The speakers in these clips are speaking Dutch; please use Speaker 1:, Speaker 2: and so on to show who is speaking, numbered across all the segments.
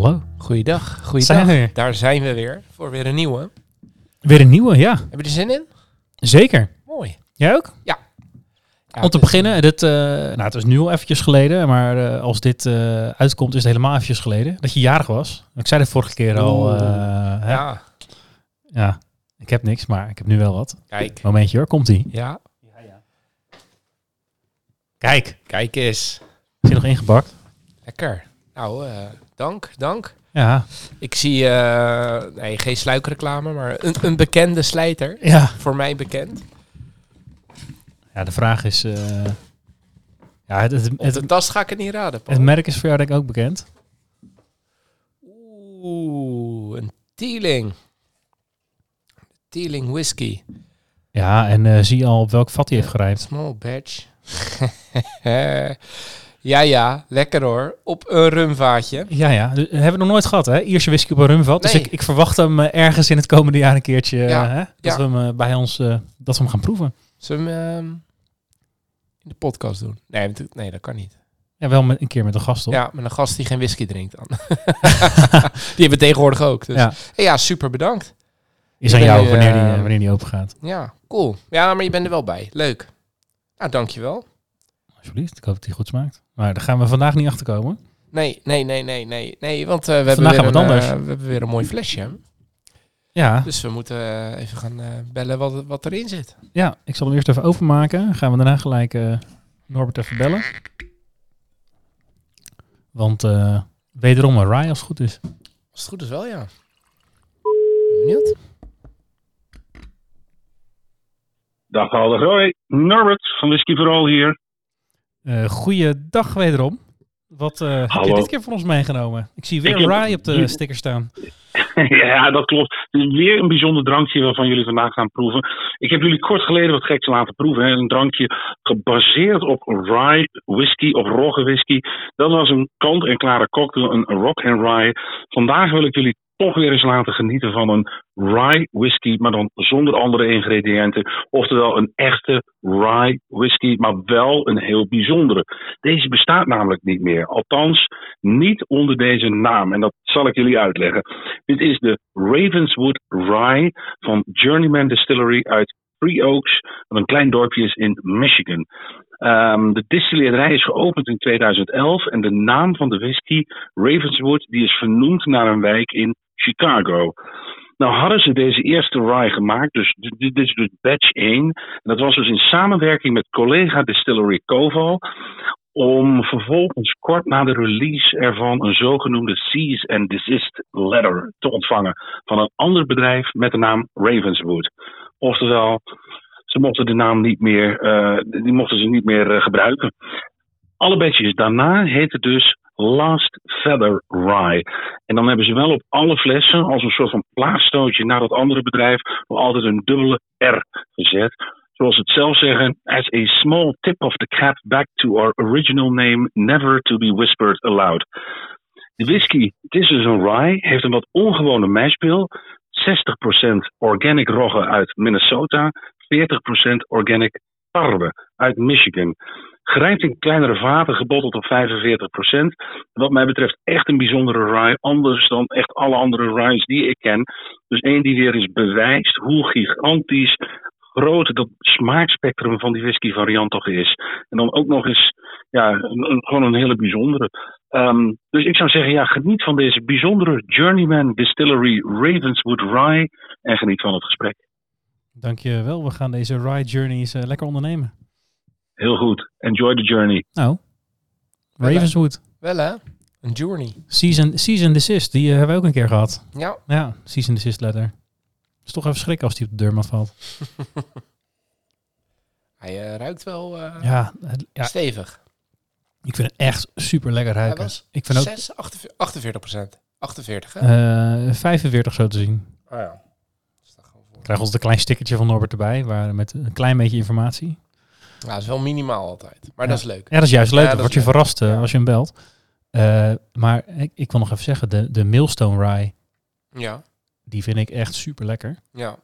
Speaker 1: Hallo,
Speaker 2: Goeiedag,
Speaker 1: zijn
Speaker 2: goeiedag.
Speaker 1: we weer.
Speaker 2: Daar zijn we weer voor weer een nieuwe.
Speaker 1: Weer een nieuwe, ja.
Speaker 2: Heb je er zin in?
Speaker 1: Zeker.
Speaker 2: Mooi.
Speaker 1: Jij ook?
Speaker 2: Ja,
Speaker 1: Om te beginnen, dit, eh, nou, het is nu al eventjes geleden, maar eh, als dit eh, uitkomt is het helemaal eventjes geleden. Dat je jarig was. Ik zei het vorige keer al. hè?
Speaker 2: Ja,
Speaker 1: ja, ik heb niks, maar ik heb nu wel wat.
Speaker 2: kijk.
Speaker 1: Momentje hoor, komt ie.
Speaker 2: Ja,
Speaker 1: Kijk,
Speaker 2: kijk eens.
Speaker 1: is hij nog ingepakt?
Speaker 2: Lekker. Nou, eh, dank, dank.
Speaker 1: Ja,
Speaker 2: Ik zie, eh, nee, geen sluikreclame, maar een, een bekende slijter.
Speaker 1: ja.
Speaker 2: Voor mij bekend.
Speaker 1: Ja, de vraag is... eh, ja, het, het, het,
Speaker 2: de tas ga ik het niet raden, Paul.
Speaker 1: het merk is voor jou denk ik ook bekend.
Speaker 2: Oeh, een Teeling. Teeling whisky.
Speaker 1: Ja, en eh, zie je al op welk vat hij heeft gerijpt.
Speaker 2: Small batch. ja, ja, lekker hoor. Op een rumvaatje.
Speaker 1: Ja, ja. Dus, hebben we nog nooit gehad, hè? Ierse whisky op een rumvat. Dus ik, ik verwacht hem eh, ergens in het komende jaar een keertje... eh,
Speaker 2: Ja,
Speaker 1: hè? Dat
Speaker 2: ja.
Speaker 1: we hem eh, bij ons... dat we hem gaan proeven.
Speaker 2: Zullen we hem ehm, in de podcast doen? Nee, nee, dat kan niet.
Speaker 1: Ja, wel met, een keer met een gast, toch?
Speaker 2: Ja, met een gast die geen whisky drinkt dan. die hebben we tegenwoordig ook. Dus.
Speaker 1: Ja.
Speaker 2: Super bedankt.
Speaker 1: Is aan jou wanneer, die, wanneer die open gaat.
Speaker 2: Ja, cool. Ja, maar je bent er wel bij. Leuk. Nou, dankjewel.
Speaker 1: Alsjeblieft, ik hoop dat die goed smaakt. Maar daar gaan we vandaag niet achter komen.
Speaker 2: Nee, nee, nee, nee, nee. Nee, want eh, we, hebben
Speaker 1: Vandaag
Speaker 2: weer
Speaker 1: gaan we
Speaker 2: een, eh, we hebben weer een mooi flesje.
Speaker 1: Ja,
Speaker 2: Dus we moeten eh, even gaan eh, bellen wat, wat erin zit.
Speaker 1: ja, ik zal hem eerst even openmaken. Gaan we daarna gelijk eh, Norbert even bellen. Want eh, wederom een rye als het goed is.
Speaker 2: Als het goed is wel, ja. Ben Benieuwd?
Speaker 3: Dag Alde Roy, Norbert van Whisky Vooral hier.
Speaker 1: Eh goeiedag wederom. Wat eh, heb je dit keer voor ons meegenomen? Ik zie weer
Speaker 3: Ik heb-
Speaker 1: rye op de sticker staan.
Speaker 3: ja, dat klopt. Weer een bijzonder drankje waarvan jullie vandaag gaan proeven. Ik heb jullie kort geleden wat geks laten proeven. Hè. Een drankje gebaseerd op rye whisky, op rogge whisky. Dat was een kant-en-klare cocktail, een rock and rye. Vandaag wil ik jullie toch weer eens laten genieten van een rye whisky, maar dan zonder andere ingrediënten. Oftewel een echte rye whisky, maar wel een heel bijzondere. Deze bestaat namelijk niet meer. Althans, niet onder deze naam. En dat zal ik jullie uitleggen. Dit is de Ravenswood Rye van Journeyman Distillery uit Three Oaks, een klein dorpje is in Michigan. Ehm, de distilleerderij is geopend in 2011 en de naam van de whisky, Ravenswood, die is vernoemd naar een wijk in Chicago. Nou hadden ze deze eerste rye gemaakt, dus dit is dus batch 1. En dat was dus in samenwerking met collega Distillery Koval om vervolgens kort na de release ervan een zogenoemde cease and desist letter te ontvangen van een ander bedrijf met de naam Ravenswood. Oftewel, ze mochten de naam niet meer, eh, die mochten ze niet meer eh, gebruiken. Alle batches daarna heten dus Last Feather Rye. En dan hebben ze wel op alle flessen als een soort van plaatstootje naar dat andere bedrijf altijd een dubbele R gezet zoals ze het zelf zeggen, as a small tip of the cap back to our original name, never to be whispered aloud. De whisky, het is dus een rye, heeft een wat ongewone mashbill, 60% organic rogge uit Minnesota, 40% organic tarwe uit Michigan. Gerijpt in kleinere vaten, gebotteld op 45%. Wat mij betreft echt een bijzondere rye, anders dan echt alle andere ryes die ik ken. Dus één die weer eens bewijst hoe gigantisch groot dat smaakspectrum van die whisky variant toch is. En dan ook nog eens ja, gewoon een hele bijzondere. Ehm, dus ik zou zeggen, ja, geniet van deze bijzondere Journeyman Distillery Ravenswood Rye en geniet van het gesprek.
Speaker 1: Dankjewel. We gaan deze ride journeys eh, lekker ondernemen.
Speaker 3: Heel goed. Enjoy the journey.
Speaker 1: Nou, Ravenswood.
Speaker 2: Wel hè? Een journey.
Speaker 1: Season, season desist, die eh, hebben we ook een keer gehad.
Speaker 2: Ja.
Speaker 1: Ja, season desist letter. is toch even schrikken als die op de deurmat valt.
Speaker 2: Hij eh, ruikt wel eh,
Speaker 1: Ja, ja,
Speaker 2: stevig.
Speaker 1: Ik vind het echt super lekker
Speaker 2: Hij
Speaker 1: ruiken.
Speaker 2: was
Speaker 1: Ik vind ook
Speaker 2: 6, 48 procent. 48, hè?
Speaker 1: eh 45 zo te zien.
Speaker 2: oh ja. Staat gewoon voor.
Speaker 1: Ik krijg ons een klein stickertje van Norbert erbij, waar, met een klein beetje informatie.
Speaker 2: Ja, dat is wel minimaal altijd. Maar
Speaker 1: Ja.
Speaker 2: dat is leuk.
Speaker 1: Ja, dat is juist leuk.
Speaker 2: Ja, dat
Speaker 1: word je
Speaker 2: leuk.
Speaker 1: verrast eh, als je hem belt. Eh, maar ik, ik wil nog even zeggen, de, de Millstone Rye,
Speaker 2: Ja,
Speaker 1: die vind ik echt super lekker.
Speaker 2: ja.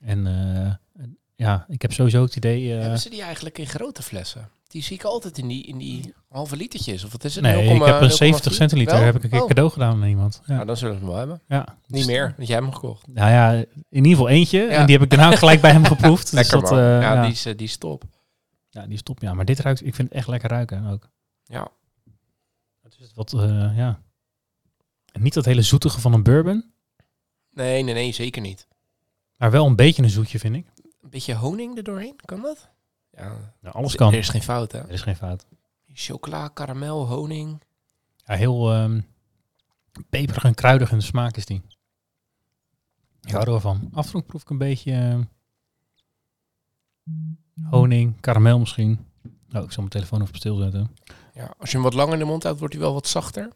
Speaker 1: En eh, ja, ik heb sowieso het idee...
Speaker 2: Hebben ze die eigenlijk in grote flessen? Die zie ik altijd in die, in die halve litertjes. Of wat is het?
Speaker 1: nee,
Speaker 2: 0,0,
Speaker 1: ik heb een
Speaker 2: 0,4?
Speaker 1: 70 centiliter
Speaker 2: Wel?
Speaker 1: heb ik een keer
Speaker 2: Oh.
Speaker 1: cadeau gedaan aan iemand. Ja.
Speaker 2: Nou, dan zullen we hem wel hebben.
Speaker 1: ja.
Speaker 2: Niet meer, want jij hebt hem gekocht.
Speaker 1: Nou ja, in ieder geval eentje.
Speaker 2: Ja.
Speaker 1: En die heb ik daarna gelijk bij hem geproefd.
Speaker 2: Lekker
Speaker 1: dus dat,
Speaker 2: ja,
Speaker 1: ja,
Speaker 2: Die, is, die is top.
Speaker 1: Ja, die is top. Ja, maar dit ruikt, ik vind het echt lekker ruiken ook.
Speaker 2: Ja.
Speaker 1: Het is wat, eh, ja. En niet dat hele zoetige van een bourbon,
Speaker 2: Nee, nee, nee, zeker niet.
Speaker 1: maar wel een beetje een zoetje vind ik.
Speaker 2: Een beetje honing er doorheen, kan dat? Ja,
Speaker 1: alles kan.
Speaker 2: er is geen fout, hè?
Speaker 1: Er is geen fout.
Speaker 2: Chocola, karamel, honing.
Speaker 1: Ja, heel ehm, peperig en kruidig in de smaak is die. Ik hou er wel van. Af en toe proef ik een beetje ehm, honing, karamel misschien. Oh, ik zal mijn telefoon even op stil zetten.
Speaker 2: Ja, als je hem wat langer in de mond houdt, wordt hij wel wat zachter.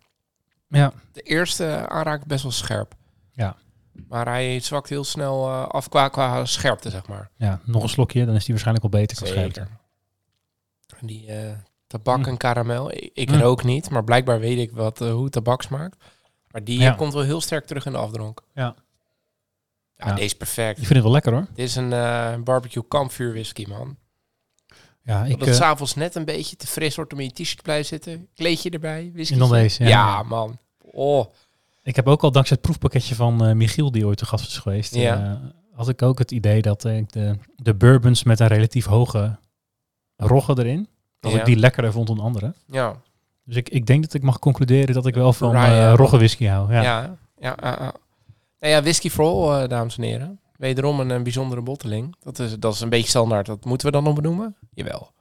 Speaker 1: Ja,
Speaker 2: De eerste aanraak best wel scherp.
Speaker 1: Ja.
Speaker 2: Maar hij zwakt heel snel eh, af qua, qua scherpte, zeg maar.
Speaker 1: ja, nog een slokje, dan is die waarschijnlijk al beter qua scherpte.
Speaker 2: Die eh, tabak
Speaker 1: Mm.
Speaker 2: en karamel, ik, ik
Speaker 1: Mm.
Speaker 2: rook niet, maar blijkbaar weet ik wat, eh, hoe tabak smaakt. Maar die
Speaker 1: Ja.
Speaker 2: komt wel heel sterk terug in de afdronk.
Speaker 1: Ja.
Speaker 2: Ja,
Speaker 1: Ja.
Speaker 2: deze is perfect.
Speaker 1: Ik vind het wel lekker hoor.
Speaker 2: Dit is een eh, barbecue kampvuur whisky, man.
Speaker 1: Ja, ik,
Speaker 2: Dat het
Speaker 1: eh,
Speaker 2: s'avonds net een beetje te fris wordt om in je t-shirt te blijven zitten. Kleedje erbij, whisky.
Speaker 1: Deze, ja.
Speaker 2: ja. man. Oh,
Speaker 1: ik heb ook al dankzij het proefpakketje van eh, Michiel, die ooit te gast is geweest,
Speaker 2: Ja.
Speaker 1: had ik ook het idee dat ik de, de bourbons met een relatief hoge rogge erin, dat
Speaker 2: Ja.
Speaker 1: ik die lekkerder vond dan andere.
Speaker 2: ja.
Speaker 1: Dus ik, ik denk dat ik mag concluderen dat ik wel van eh, rogge whisky hou. Ja.
Speaker 2: ja, ja. Nou ja, whisky for all, eh, dames en heren. Wederom een, bijzondere botteling. Dat is, dat is een beetje standaard. Dat moeten we dan nog benoemen? Jawel.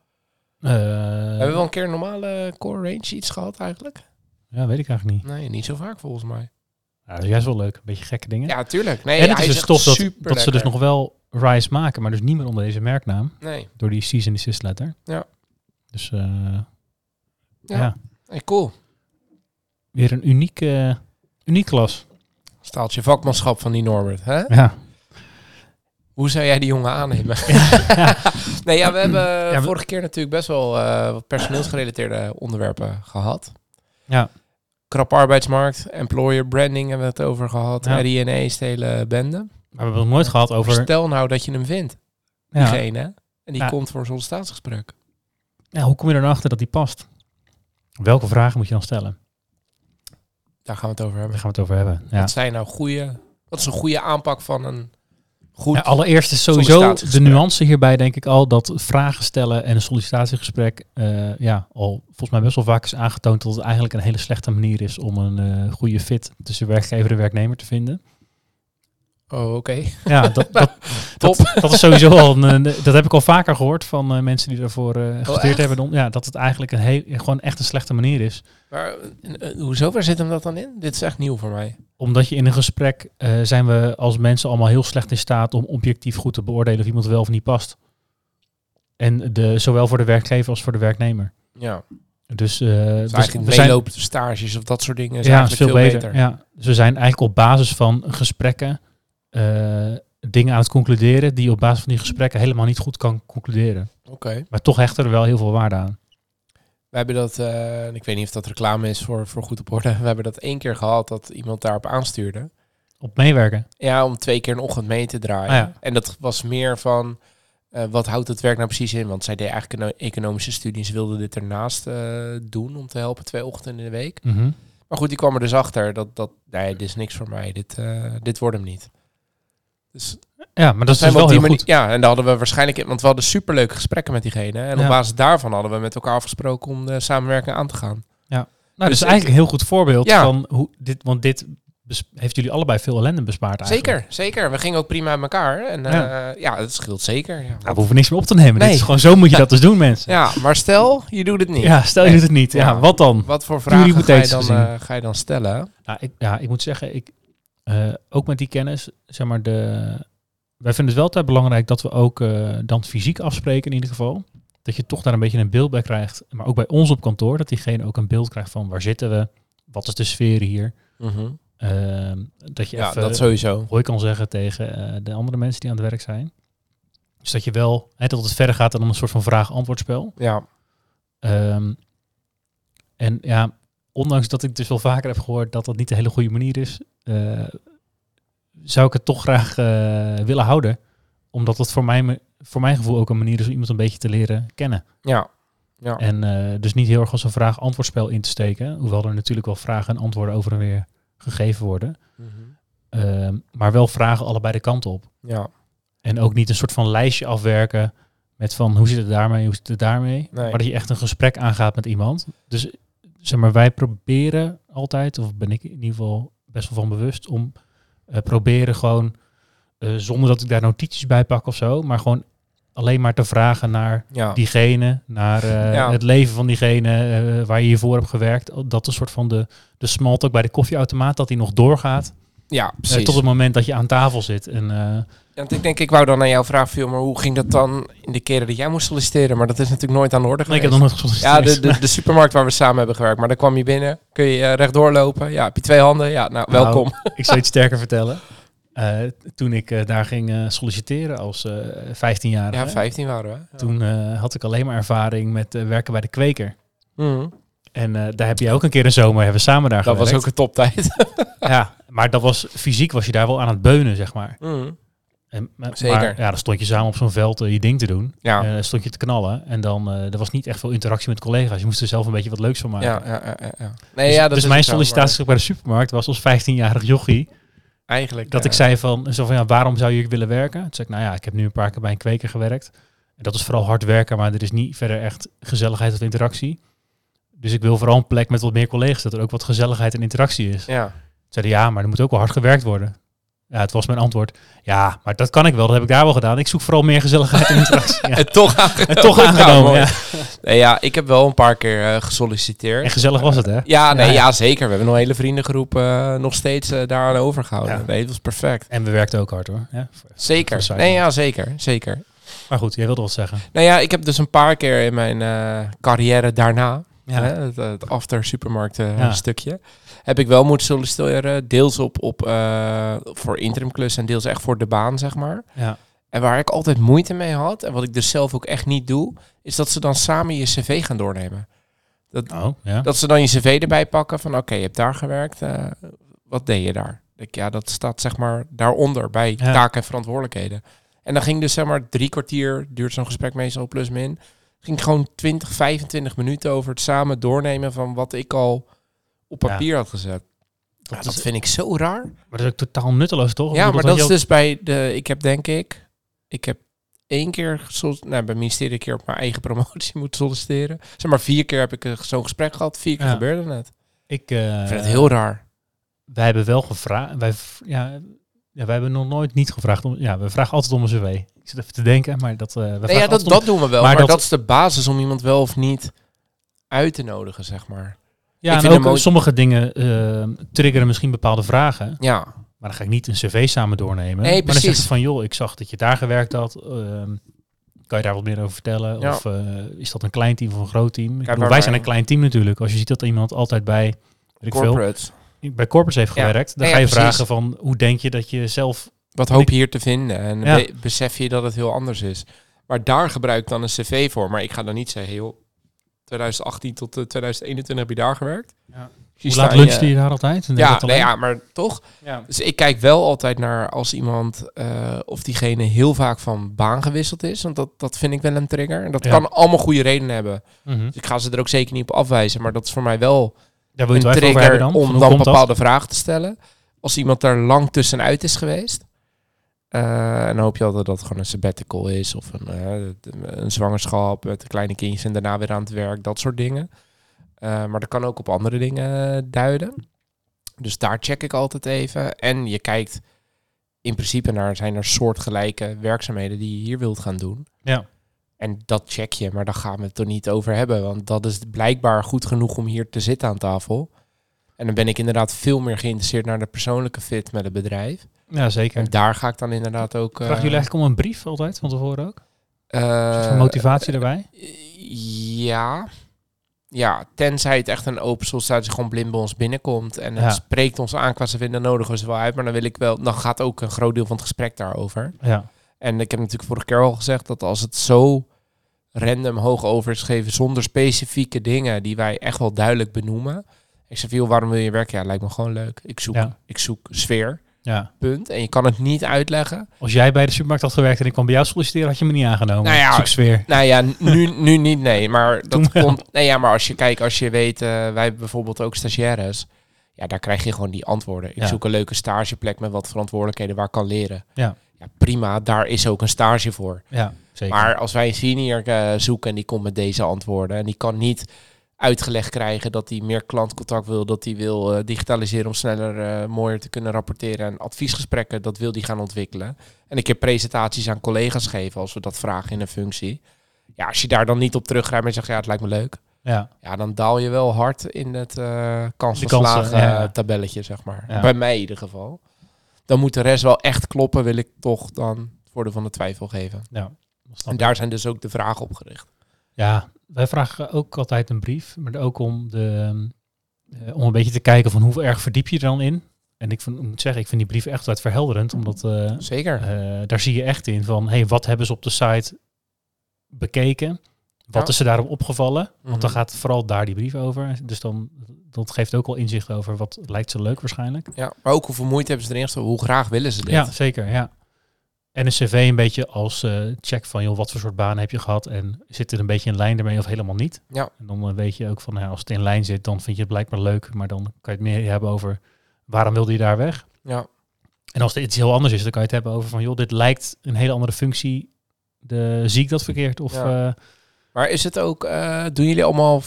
Speaker 1: Eh,
Speaker 2: Hebben we wel een keer een normale core range iets gehad eigenlijk?
Speaker 1: ja, weet ik eigenlijk niet.
Speaker 2: Nee, niet zo vaak volgens mij.
Speaker 1: Ja, dat is juist wel leuk. Een beetje gekke dingen.
Speaker 2: Ja, tuurlijk. Nee,
Speaker 1: en het is dus tof dat,
Speaker 2: super
Speaker 1: dat ze dus nog wel Rise maken, maar dus niet meer onder deze merknaam.
Speaker 2: Nee.
Speaker 1: Door die Season Assist letter.
Speaker 2: Ja.
Speaker 1: Dus eh,
Speaker 2: Ja.
Speaker 1: ja.
Speaker 2: Hey, cool.
Speaker 1: weer een unieke, uniek klas.
Speaker 2: Staaltje vakmanschap van die Norbert. Hè?
Speaker 1: Ja.
Speaker 2: Hoe zou jij die jongen aannemen? nee, ja, we hebben vorige keer natuurlijk best wel eh, wat personeelsgerelateerde onderwerpen gehad.
Speaker 1: Ja.
Speaker 2: Krap arbeidsmarkt, employer branding hebben we het over gehad.
Speaker 1: Ja.
Speaker 2: De hele bende.
Speaker 1: Maar we hebben het nooit gehad over...
Speaker 2: Stel nou dat je hem vindt,
Speaker 1: Ja,
Speaker 2: diegene. En die
Speaker 1: Ja.
Speaker 2: komt voor een sollicitatiesgesprek.
Speaker 1: ja, hoe kom je er dan achter dat die past? Welke vragen moet je dan stellen?
Speaker 2: Daar gaan we het over
Speaker 1: Daar
Speaker 2: hebben.
Speaker 1: gaan we het over hebben. Ja.
Speaker 2: Wat zijn nou goede... Wat is een goede aanpak van een goed...
Speaker 1: Ja, allereerst is sowieso de nuance hierbij denk ik al dat vragen stellen en een sollicitatiegesprek eh, ja, al volgens mij best wel vaak is aangetoond dat het eigenlijk een hele slechte manier is om een eh, goede fit tussen werkgever en werknemer te vinden.
Speaker 2: Oh, oké.
Speaker 1: Ja, dat, dat, dat, dat is sowieso al een, eh, dat heb ik al vaker gehoord van eh, mensen die daarvoor eh gestudeerd
Speaker 2: Oh, echt?
Speaker 1: hebben. Ja, dat het eigenlijk een heel, gewoon echt een slechte manier is.
Speaker 2: Maar eh, eh, hoezo, waar zit hem dat dan in? Dit is echt nieuw voor mij.
Speaker 1: Omdat je in een gesprek eh, zijn we als mensen allemaal heel slecht in staat om objectief goed te beoordelen of iemand wel of niet past. En de, zowel voor de werkgever als voor de werknemer.
Speaker 2: Ja.
Speaker 1: Dus, eh,
Speaker 2: Dus eigenlijk
Speaker 1: we zijn,
Speaker 2: meelopende stages of dat soort dingen is
Speaker 1: ja,
Speaker 2: eigenlijk
Speaker 1: veel, beter. Ja. Dus we zijn eigenlijk op basis van gesprekken eh, dingen aan het concluderen die je op basis van die gesprekken helemaal niet goed kan concluderen.
Speaker 2: Oké.
Speaker 1: Maar toch hechten er wel heel veel waarde aan.
Speaker 2: We hebben dat, eh, ik weet niet of dat reclame is voor, voor goed op orde. We hebben dat één keer gehad dat iemand daarop aanstuurde.
Speaker 1: Op meewerken.
Speaker 2: Ja, om twee keer een ochtend mee te draaien.
Speaker 1: Ah, ja.
Speaker 2: En dat was meer van, eh, wat houdt het werk nou precies in? Want zij deed eigenlijk een economische studie. Ze wilde dit ernaast doen om te helpen twee ochtenden in de week.
Speaker 1: Mhm.
Speaker 2: Maar goed, die kwam er dus achter dat, dat nee, dit is niks voor mij. Dit, dit wordt hem niet. Dus
Speaker 1: Ja, maar dat is dus
Speaker 2: we
Speaker 1: wel heel
Speaker 2: manier,
Speaker 1: goed.
Speaker 2: Ja, en daar hadden we waarschijnlijk, want we hadden superleuke gesprekken met diegene. En
Speaker 1: Ja.
Speaker 2: op basis daarvan hadden we met elkaar afgesproken om de samenwerking aan te gaan.
Speaker 1: Nou, dat
Speaker 2: Dus
Speaker 1: is eigenlijk een heel goed voorbeeld
Speaker 2: Ja.
Speaker 1: van hoe dit, want dit heeft jullie allebei veel ellende bespaard eigenlijk.
Speaker 2: Zeker, zeker. We gingen ook prima met elkaar. En eh,
Speaker 1: Ja.
Speaker 2: ja. het scheelt zeker. Ja.
Speaker 1: Nou, we hoeven niks meer op te nemen. Dit
Speaker 2: Nee.
Speaker 1: is gewoon zo moet je dat dus doen, mensen.
Speaker 2: ja, maar stel, je doet het niet.
Speaker 1: Ja, stel je doet het niet. Ja,
Speaker 2: Ja.
Speaker 1: wat dan?
Speaker 2: Wat voor vragen ga je, dan, eh, ga je dan stellen?
Speaker 1: Nou, ik, ja, ik moet zeggen, ik, eh, ook met die kennis, zeg maar, de, wij vinden het wel altijd belangrijk dat we ook eh, dan fysiek afspreken in ieder geval. dat je toch daar een beetje een beeld bij krijgt. Maar ook bij ons op kantoor, dat diegene ook een beeld krijgt van waar zitten we? Wat is de sfeer hier?
Speaker 2: Mhm.
Speaker 1: Ehm, dat je
Speaker 2: Ja,
Speaker 1: even
Speaker 2: dat sowieso.
Speaker 1: hoi kan zeggen tegen eh, de andere mensen die aan het werk zijn. Dus dat je wel, hè, dat het verder gaat dan een soort van vraag-antwoordspel.
Speaker 2: Ja,
Speaker 1: Ehm, en ja, ondanks dat ik dus wel vaker heb gehoord dat dat niet de hele goede manier is, zou ik het toch graag eh, willen houden. Omdat het voor, mij, voor mijn gevoel ook een manier is om iemand een beetje te leren kennen.
Speaker 2: ja, ja.
Speaker 1: En eh, dus niet heel erg als een vraag-antwoordspel in te steken. Hoewel er natuurlijk wel vragen en antwoorden over en weer gegeven worden. Ehm, maar wel vragen allebei de kant op.
Speaker 2: ja.
Speaker 1: En ook niet een soort van lijstje afwerken met van hoe zit het daarmee, hoe zit het daarmee.
Speaker 2: Nee.
Speaker 1: Maar dat je echt een gesprek aangaat met iemand. Dus zeg maar, wij proberen altijd, of ben ik in ieder geval best wel van bewust, om eh, proberen gewoon, eh, zonder dat ik daar notities bij pak of zo, maar gewoon alleen maar te vragen naar
Speaker 2: ja.
Speaker 1: diegene, naar eh,
Speaker 2: Ja.
Speaker 1: het leven van diegene waar je hiervoor hebt gewerkt. Dat een soort van de, de small talk bij de koffieautomaat, dat die nog doorgaat.
Speaker 2: Ja,
Speaker 1: eh,
Speaker 2: precies.
Speaker 1: tot het moment dat je aan tafel zit. En eh,
Speaker 2: Want ik denk, ik wou dan aan jou vragen, Phil, maar hoe ging dat dan in de keren dat jij moest solliciteren? Maar dat is natuurlijk nooit aan de orde
Speaker 1: nee, ik
Speaker 2: geweest.
Speaker 1: heb nog nooit
Speaker 2: ja,
Speaker 1: gesolliciteerd.
Speaker 2: de, de, de supermarkt waar we samen hebben gewerkt. Maar dan kwam je binnen, kun je eh, rechtdoor lopen. Ja, heb je twee handen? Ja, nou,
Speaker 1: Nou,
Speaker 2: welkom.
Speaker 1: ik zal je iets sterker vertellen. Toen ik daar ging solliciteren als eh 15-jarige,
Speaker 2: Ja, 15 waren we. Ja.
Speaker 1: toen had ik alleen maar ervaring met werken bij de kweker.
Speaker 2: Mhm.
Speaker 1: En eh, daar heb je ook een keer een zomer, hebben we samen daar
Speaker 2: Dat was ook een toptijd.
Speaker 1: Ja, maar dat was fysiek was je daar wel aan het beunen, zeg maar.
Speaker 2: Mhm.
Speaker 1: En, maar,
Speaker 2: Zeker.
Speaker 1: Maar, ja, dan stond je samen op zo'n veld eh, je ding te doen.
Speaker 2: Ja.
Speaker 1: Eh, stond je te knallen. En dan eh er was niet echt veel interactie met collega's. Je moest er zelf een beetje wat leuks van maken.
Speaker 2: Ja, ja, ja, ja. Nee,
Speaker 1: dus
Speaker 2: ja, dat
Speaker 1: dus
Speaker 2: is
Speaker 1: mijn
Speaker 2: maar
Speaker 1: sollicitatie bij de supermarkt was als 15-jarig jochie.
Speaker 2: Eigenlijk.
Speaker 1: Dat
Speaker 2: eh,
Speaker 1: ik zei van, zo van ja, waarom zou je willen werken? Toen zei ik, nou ja, ik heb nu een paar keer bij een kweker gewerkt. En dat is vooral hard werken, maar er is niet verder echt gezelligheid of interactie. Dus ik wil vooral een plek met wat meer collega's, dat er ook wat gezelligheid en interactie is.
Speaker 2: Ja.
Speaker 1: Zeiden ja, maar er moet ook wel hard gewerkt worden. Ja, het was mijn antwoord. Ja, maar dat kan ik wel, dat heb ik daar wel gedaan. Ik zoek vooral meer gezelligheid en interactie. Ja.
Speaker 2: En toch aangenomen.
Speaker 1: En toch aangenomen, ja.
Speaker 2: Nee, ja, ik heb wel een paar keer eh, gesolliciteerd.
Speaker 1: En gezellig was het, hè?
Speaker 2: Ja, nee,
Speaker 1: Ja,
Speaker 2: zeker. We hebben nog een hele vriendengroep eh, nog steeds eh, daaraan overgehouden.
Speaker 1: Ja.
Speaker 2: Nee, het was perfect.
Speaker 1: En we werkten ook hard, hoor. Ja.
Speaker 2: Zeker.
Speaker 1: Voor
Speaker 2: Nee, ja, zeker. Zeker.
Speaker 1: Maar goed, jij wilde wat zeggen.
Speaker 2: Nou ja, ik heb dus een paar keer in mijn carrière daarna,
Speaker 1: Ja.
Speaker 2: hè, het, het after supermarkt eh,
Speaker 1: Ja.
Speaker 2: stukje, heb ik wel moeten solliciteren. Deels op, op eh, voor interimklus en deels echt voor de baan, zeg maar.
Speaker 1: Ja.
Speaker 2: En waar ik altijd moeite mee had, en wat ik dus zelf ook echt niet doe, is dat ze dan samen je cv gaan doornemen.
Speaker 1: Oh, ja.
Speaker 2: Dat ze dan je cv erbij pakken van oké, je hebt daar gewerkt, eh, wat deed je daar? Ik, ja, dat staat zeg maar daaronder bij
Speaker 1: Ja.
Speaker 2: taken en verantwoordelijkheden. En dan ging dus zeg maar drie kwartier, duurt zo'n gesprek meestal plus min, ging gewoon 20, 25 minuten over het samen doornemen van wat ik al op
Speaker 1: Ja.
Speaker 2: papier had gezet.
Speaker 1: Ja,
Speaker 2: dat
Speaker 1: dat is-
Speaker 2: vind ik zo raar.
Speaker 1: Maar dat is ook totaal nutteloos, toch? Ik
Speaker 2: Ja, maar dat is
Speaker 1: ook-
Speaker 2: dus bij de. Ik heb denk ik. Ik heb één keer gesol- nou, bij het ministerie een keer op mijn eigen promotie moeten solliciteren. Zeg maar vier keer heb ik eh, zo'n gesprek gehad. Vier keer
Speaker 1: Ja.
Speaker 2: gebeurde het.
Speaker 1: Ik, eh,
Speaker 2: Ik vind het heel raar.
Speaker 1: Wij hebben wel gevraagd. Wij, ja, wij hebben nog nooit niet gevraagd om. Ja, we vragen altijd om een cv. Ik zit even te denken, maar dat. eh
Speaker 2: Nee, ja, dat, dat doen we wel.
Speaker 1: maar
Speaker 2: Maar,
Speaker 1: dat-
Speaker 2: dat, is de basis om iemand wel of niet uit te nodigen, zeg maar.
Speaker 1: ja,
Speaker 2: ik
Speaker 1: en ook sommige dingen eh, triggeren misschien bepaalde vragen.
Speaker 2: Ja,
Speaker 1: Maar dan ga ik niet een cv samen doornemen.
Speaker 2: Nee,
Speaker 1: maar dan zeg ik van, joh, ik zag dat je daar gewerkt had. ehm, kan je daar wat meer over vertellen?
Speaker 2: Ja.
Speaker 1: Of eh, is dat een klein team of een groot team? Bedoel, wij zijn een klein team natuurlijk. Als je ziet dat iemand altijd bij, veel,
Speaker 2: corporate.
Speaker 1: bij corporates heeft
Speaker 2: Ja.
Speaker 1: gewerkt, dan ga je
Speaker 2: ja,
Speaker 1: vragen van, hoe denk je dat je zelf...
Speaker 2: Wat hoop je hier te vinden? En
Speaker 1: Ja.
Speaker 2: be- besef je dat het heel anders is. Maar daar gebruik ik dan een cv voor. Maar ik ga dan niet zeggen, joh, 2018 tot eh, 2021 heb je daar gewerkt.
Speaker 1: Ja. Hoe laat lunchte je daar altijd? En
Speaker 2: Ja, nee, ja, maar toch.
Speaker 1: Ja.
Speaker 2: Dus ik kijk wel altijd naar als iemand eh, of diegene heel vaak van baan gewisseld is. Want dat, dat vind ik wel een trigger. En dat
Speaker 1: Ja.
Speaker 2: kan allemaal goede redenen hebben.
Speaker 1: Mhm.
Speaker 2: Dus ik ga ze er ook zeker niet op afwijzen. Maar dat is voor mij wel
Speaker 1: Daar wil je
Speaker 2: een trigger
Speaker 1: dan?
Speaker 2: Om dan
Speaker 1: dat?
Speaker 2: bepaalde vragen te stellen. Als iemand er lang tussenuit is geweest. Eh, en dan hoop je altijd dat het gewoon een sabbatical is. Of een, eh, een zwangerschap met kleine kindjes en daarna weer aan het werk. Dat soort dingen. Eh, maar dat kan ook op andere dingen duiden. Dus daar check ik altijd even. En je kijkt in principe naar, zijn er soortgelijke werkzaamheden die je hier wilt gaan doen.
Speaker 1: Ja.
Speaker 2: En dat check je, maar daar gaan we het er niet over hebben. Want dat is blijkbaar goed genoeg om hier te zitten aan tafel. En dan ben ik inderdaad veel meer geïnteresseerd naar de persoonlijke fit met het bedrijf.
Speaker 1: Ja, zeker.
Speaker 2: En daar ga ik dan inderdaad ook... eh,
Speaker 1: Vragen jullie eigenlijk om een brief altijd van tevoren ook?
Speaker 2: Eh,
Speaker 1: motivatie erbij?
Speaker 2: Ja. Ja, tenzij het echt een open sollicitatie gewoon blind bij ons binnenkomt en het
Speaker 1: Ja.
Speaker 2: spreekt ons aan qua ze vinden nodigen we ze wel uit, maar dan wil ik wel, dan gaat ook een groot deel van het gesprek daarover.
Speaker 1: Ja.
Speaker 2: En ik heb natuurlijk vorige keer al gezegd dat als het zo random hoog over is gegeven zonder specifieke dingen die wij echt wel duidelijk benoemen. Ik zeg, joh, waarom wil je werken? Ja, lijkt me gewoon leuk. Ik zoek,
Speaker 1: Ja.
Speaker 2: ik zoek sfeer,
Speaker 1: ja.
Speaker 2: punt. En je kan het niet uitleggen.
Speaker 1: Als jij bij de supermarkt had gewerkt en ik kwam bij jou solliciteren, had je me niet aangenomen.
Speaker 2: Nou ja,
Speaker 1: sfeer.
Speaker 2: Nou ja, nu, nu niet, nee. Maar dat komt. Nee, ja, maar als je kijkt, als je weet, eh, wij hebben bijvoorbeeld ook stagiaires. Ja, daar krijg je gewoon die antwoorden. Ik
Speaker 1: Ja.
Speaker 2: zoek een leuke stageplek met wat verantwoordelijkheden waar ik kan leren.
Speaker 1: Ja.
Speaker 2: ja, prima. Daar is ook een stage voor.
Speaker 1: Ja, zeker.
Speaker 2: Maar als wij een senior eh, zoeken en die komt met deze antwoorden en die kan niet uitgelegd krijgen dat hij meer klantcontact wil, dat hij wil eh, digitaliseren om sneller, eh, mooier te kunnen rapporteren en adviesgesprekken, dat wil die gaan ontwikkelen. En ik heb presentaties aan collega's geven als we dat vragen in een functie. Ja, als je daar dan niet op terugrijdt en zegt, ja, het lijkt me leuk.
Speaker 1: ja.
Speaker 2: Ja, dan daal je wel hard in het eh kans
Speaker 1: De
Speaker 2: van
Speaker 1: kansen,
Speaker 2: slagen
Speaker 1: ja.
Speaker 2: eh, tabelletje, zeg maar.
Speaker 1: Ja.
Speaker 2: Bij mij in ieder geval. Dan moet de rest wel echt kloppen, wil ik toch dan het voordeel van de twijfel geven.
Speaker 1: ja.
Speaker 2: En daar zijn dus ook de vragen op gericht.
Speaker 1: Ja, wij vragen ook altijd een brief, maar ook om, de, eh, om een beetje te kijken van hoe erg verdiep je er dan in. En ik, vind, ik moet zeggen, ik vind die brief echt wat verhelderend, omdat eh,
Speaker 2: Zeker.
Speaker 1: eh, daar zie je echt in van, hey, wat hebben ze op de site bekeken? Wat
Speaker 2: Ja.
Speaker 1: is er daarop opgevallen? Want dan
Speaker 2: Mhm.
Speaker 1: gaat vooral daar die brief over. Dus dan, dat geeft ook al inzicht over wat lijkt ze leuk waarschijnlijk.
Speaker 2: Ja, maar ook hoeveel moeite hebben ze erin gestoken? Hoe graag willen ze dit?
Speaker 1: Ja, zeker, ja. En een cv een beetje als eh, check van, joh, wat voor soort baan heb je gehad? En zit het een beetje in lijn ermee of helemaal niet?
Speaker 2: Ja.
Speaker 1: En dan eh, weet je ook van, nou, als het in lijn zit, dan vind je het blijkbaar leuk. Maar dan kan je het meer hebben over, waarom wilde je daar weg?
Speaker 2: Ja.
Speaker 1: En als het iets heel anders is, dan kan je het hebben over van, joh, dit lijkt een hele andere functie. De, zie ik dat verkeerd? Of
Speaker 2: Ja.
Speaker 1: eh,
Speaker 2: Maar is het ook, doen jullie allemaal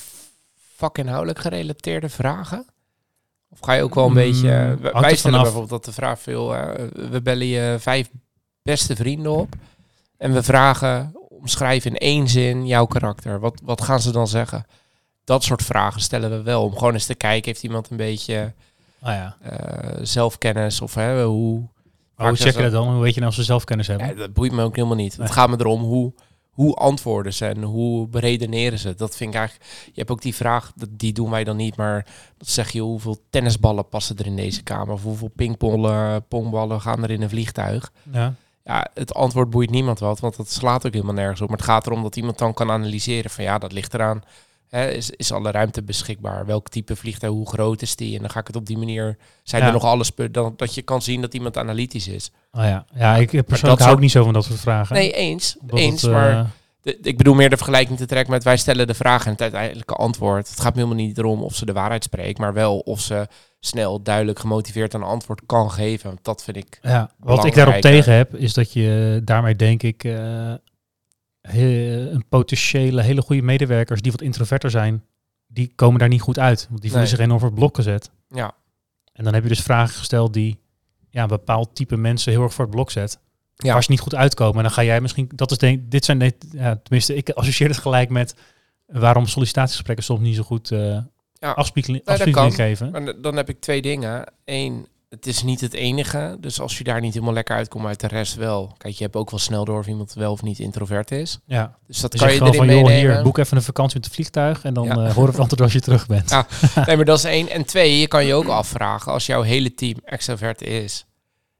Speaker 2: vakinhoudelijk gerelateerde vragen? Of ga je ook wel een
Speaker 1: Mm,
Speaker 2: beetje... wij-
Speaker 1: er
Speaker 2: stellen bijvoorbeeld dat de vraag veel... we bellen je vijf beste vrienden op. En we vragen, omschrijf in één zin jouw karakter. Wat, wat gaan ze dan zeggen? Dat soort vragen stellen we wel. Om gewoon eens te kijken, heeft iemand een beetje
Speaker 1: nou ja.
Speaker 2: eh, zelfkennis? Of hè, hoe...
Speaker 1: Maar hoe
Speaker 2: Vaak
Speaker 1: check je dat dan? Hoe weet je nou of ze zelfkennis hebben?
Speaker 2: Ja, dat boeit me ook helemaal niet.
Speaker 1: Nee.
Speaker 2: Het gaat me erom hoe, hoe antwoorden ze en hoe beredeneren ze. Dat vind ik eigenlijk... Je hebt ook die vraag, die doen wij dan niet, maar dat zeg je hoeveel tennisballen passen er in deze kamer? Of hoeveel pingpongballen pongballen gaan er in een vliegtuig?
Speaker 1: Ja.
Speaker 2: Ja, het antwoord boeit niemand wat, want dat slaat ook helemaal nergens op. Maar het gaat erom dat iemand dan kan analyseren van ja, dat ligt eraan. Hè, is, is alle ruimte beschikbaar? Welk type vliegtuig, hoe groot is die? En dan ga ik het op die manier... Zijn
Speaker 1: Ja.
Speaker 2: er nog alles... Dan, dat je kan zien dat iemand analytisch is.
Speaker 1: Oh ja. ja, ik persoonlijk
Speaker 2: dat
Speaker 1: hou ook niet zo van dat soort vragen.
Speaker 2: Nee, eens.
Speaker 1: Omdat
Speaker 2: eens,
Speaker 1: het,
Speaker 2: maar...
Speaker 1: eh,
Speaker 2: De- ik bedoel meer de vergelijking te trekken met wij stellen de vraag en het uiteindelijke antwoord. Het gaat me helemaal niet erom of ze de waarheid spreekt, maar wel of ze snel, duidelijk, gemotiveerd een antwoord kan geven. Dat vind ik.
Speaker 1: Ja, wat ik daarop tegen heb, is dat je daarmee denk ik eh, he- een potentiële hele goede medewerkers die wat introverter zijn, die komen daar niet goed uit. Want die voelen
Speaker 2: Nee.
Speaker 1: zich enorm voor het blok gezet.
Speaker 2: Ja,
Speaker 1: En dan heb je dus vragen gesteld die ja, een bepaald type mensen heel erg voor het blok zet.
Speaker 2: Ja.
Speaker 1: Waar ze niet goed uitkomen. En dan ga jij misschien, dat is denk dit zijn, ja, tenminste, ik associeer het gelijk met waarom sollicitatiegesprekken soms niet zo goed eh
Speaker 2: Ja.
Speaker 1: afspiegeling,
Speaker 2: dat
Speaker 1: afspiegeling
Speaker 2: kan.
Speaker 1: geven.
Speaker 2: maar dan heb ik twee dingen. Eén, het is niet het enige. Dus als je daar niet helemaal lekker uitkomt uit de rest wel. Kijk, je hebt ook wel snel door of iemand wel of niet introvert is.
Speaker 1: Ja,
Speaker 2: Dus dat
Speaker 1: dus
Speaker 2: kan
Speaker 1: je
Speaker 2: je erin
Speaker 1: van, joh,
Speaker 2: meenemen.
Speaker 1: hier, boek even een vakantie met het vliegtuig en dan
Speaker 2: Ja.
Speaker 1: eh horen we het als je terug bent.
Speaker 2: Ja. Nee, maar dat is één. En twee, je kan je ook afvragen als jouw hele team extrovert is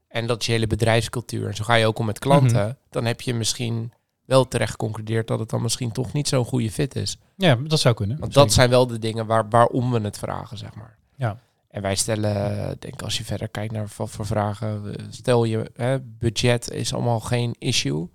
Speaker 2: en dat je hele bedrijfscultuur en zo ga je ook om met klanten,
Speaker 1: Mhm.
Speaker 2: dan heb je misschien wel terecht geconcludeerd dat het dan misschien toch niet zo'n goede fit is.
Speaker 1: Ja, dat zou kunnen.
Speaker 2: Want dat zijn wel de dingen waar, waarom we het vragen, zeg maar.
Speaker 1: Ja.
Speaker 2: En wij stellen, denk als je verder kijkt naar wat voor vragen, stel je, hè, budget is allemaal geen issue.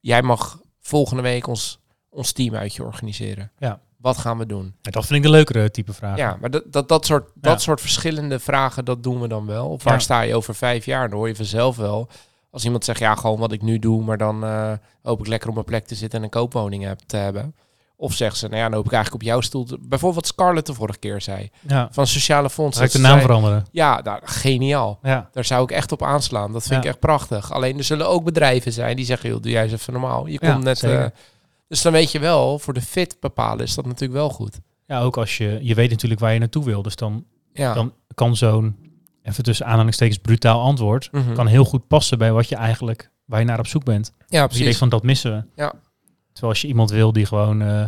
Speaker 2: Jij mag volgende week ons, ons team uit je organiseren.
Speaker 1: Ja.
Speaker 2: Wat gaan we doen?
Speaker 1: Dat vind ik een leukere type vraag.
Speaker 2: Ja, maar dat, dat, dat, soort, dat soort verschillende vragen, dat doen we dan wel. Of waar
Speaker 1: Ja.
Speaker 2: sta je over vijf jaar? Dan hoor je vanzelf wel. Als iemand zegt, ja, gewoon wat ik nu doe, maar dan eh, hoop ik lekker op mijn plek te zitten en een koopwoning heb, te hebben. Of zeggen ze, nou ja, dan hoop ik eigenlijk op jouw stoel. te- Bijvoorbeeld wat Scarlett de vorige keer zei.
Speaker 1: ja.
Speaker 2: Van Sociale Fonds.
Speaker 1: Ga ik de naam
Speaker 2: zei,
Speaker 1: veranderen?
Speaker 2: Ja, nou, geniaal.
Speaker 1: Ja.
Speaker 2: Daar zou ik echt op aanslaan. Dat vind
Speaker 1: Ja.
Speaker 2: ik echt prachtig. Alleen er zullen ook bedrijven zijn die zeggen, joh, doe jij eens even normaal. Je komt net... eh, dus dan weet je wel, voor de fit bepalen is dat natuurlijk wel goed.
Speaker 1: ja, ook als je, je weet natuurlijk waar je naartoe wil. Dus dan,
Speaker 2: Ja.
Speaker 1: dan kan zo'n, even tussen aanhalingstekens, brutaal antwoord,
Speaker 2: Mhm.
Speaker 1: kan heel goed passen bij wat je eigenlijk, waar je naar op zoek bent.
Speaker 2: ja,
Speaker 1: Als je denkt
Speaker 2: precies.
Speaker 1: van, dat missen we.
Speaker 2: Ja.
Speaker 1: Terwijl als je iemand wil die gewoon eh